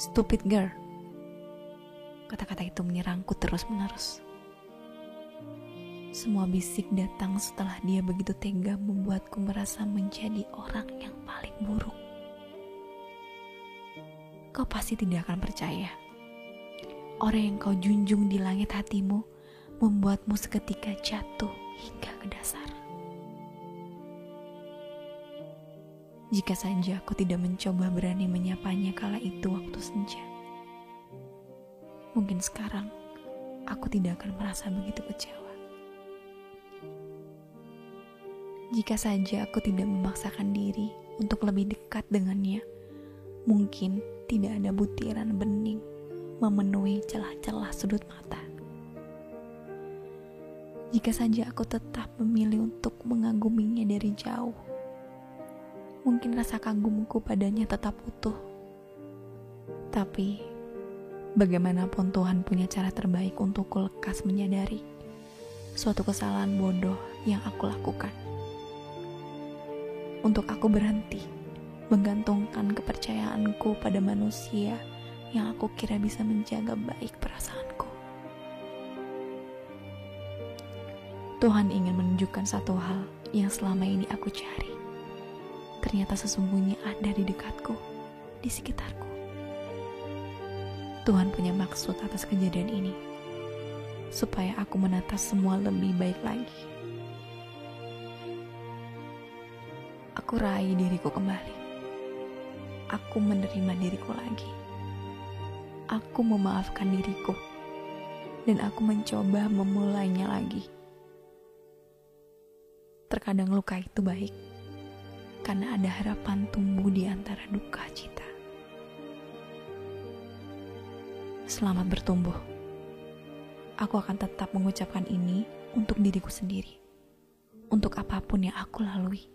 Stupid girl. Kata-kata itu menyerangku terus-menerus. Semua bisik datang setelah dia begitu tega membuatku merasa menjadi orang yang paling buruk. Kau pasti tidak akan percaya. Orang yang kau junjung di langit hatimu membuatmu seketika jatuh hingga ke dasar. Jika saja aku tidak mencoba berani menyapanya kala itu waktu senja. Mungkin sekarang aku tidak akan merasa begitu kecewa. Jika saja aku tidak memaksakan diri untuk lebih dekat dengannya, mungkin tidak ada butiran bening memenuhi celah-celah sudut mata. Jika saja aku tetap memilih untuk mengaguminya dari jauh, mungkin rasa kagumku padanya tetap utuh. Tapi, bagaimanapun Tuhan punya cara terbaik untukku lekas menyadari suatu kesalahan bodoh yang aku lakukan. Untuk aku berhenti menggantungkan kepercayaanku pada manusia yang aku kira bisa menjaga baik perasaanku. Tuhan ingin menunjukkan satu hal yang selama ini aku cari ternyata sesungguhnya ada di dekatku, di sekitarku. Tuhan punya maksud atas kejadian ini, supaya aku menata semua lebih baik lagi. Aku raih diriku kembali. Aku menerima diriku lagi. Aku memaafkan diriku, dan aku mencoba memulainya lagi. Terkadang luka itu baik karena ada harapan tumbuh di antara duka cita. Selamat bertumbuh. Aku akan tetap mengucapkan ini untuk diriku sendiri, untuk apa pun yang aku lalui.